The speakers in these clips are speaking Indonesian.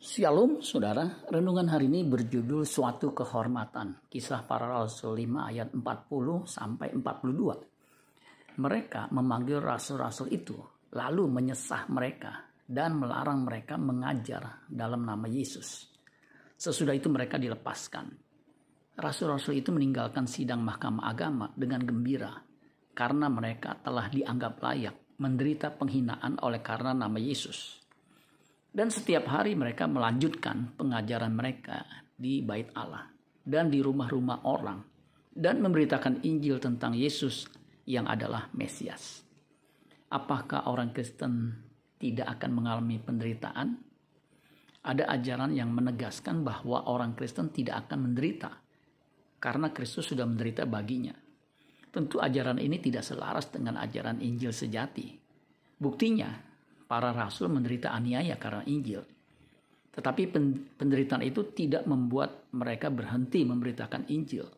Shalom saudara, renungan hari ini berjudul suatu kehormatan. Kisah para rasul 5 ayat 40 sampai 42. Mereka memanggil rasul-rasul itu, lalu menyesah mereka dan melarang mereka mengajar dalam nama Yesus. Sesudah itu mereka dilepaskan. Rasul-rasul itu meninggalkan sidang mahkamah agama dengan gembira karena mereka telah dianggap layak menderita penghinaan oleh karena nama Yesus. Dan setiap hari mereka melanjutkan pengajaran mereka di bait Allah dan di rumah-rumah orang dan memberitakan Injil tentang Yesus yang adalah Mesias. Apakah orang Kristen tidak akan mengalami penderitaan? Ada ajaran yang menegaskan bahwa orang Kristen tidak akan menderita karena Kristus sudah menderita baginya. Tentu ajaran ini tidak selaras dengan ajaran Injil sejati. Buktinya, para rasul menderita aniaya karena Injil. Tetapi penderitaan itu tidak membuat mereka berhenti memberitakan Injil.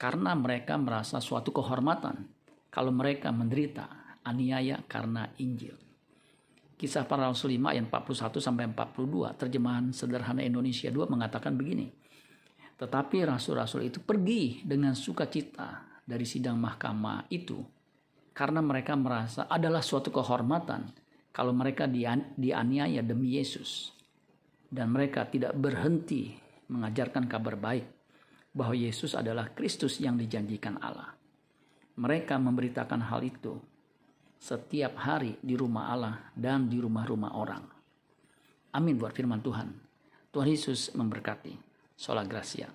Karena mereka merasa suatu kehormatan kalau mereka menderita aniaya karena Injil. Kisah para Rasul 5 ayat 41 sampai 42 terjemahan sederhana Indonesia 2 mengatakan begini. Tetapi rasul-rasul itu pergi dengan sukacita dari sidang mahkamah itu karena mereka merasa adalah suatu kehormatan kalau mereka dianiaya demi Yesus dan mereka tidak berhenti mengajarkan kabar baik bahwa Yesus adalah Kristus yang dijanjikan Allah. Mereka memberitakan hal itu setiap hari di rumah Allah dan di rumah-rumah orang. Amin buat firman Tuhan. Tuhan Yesus memberkati. Sola Gracia.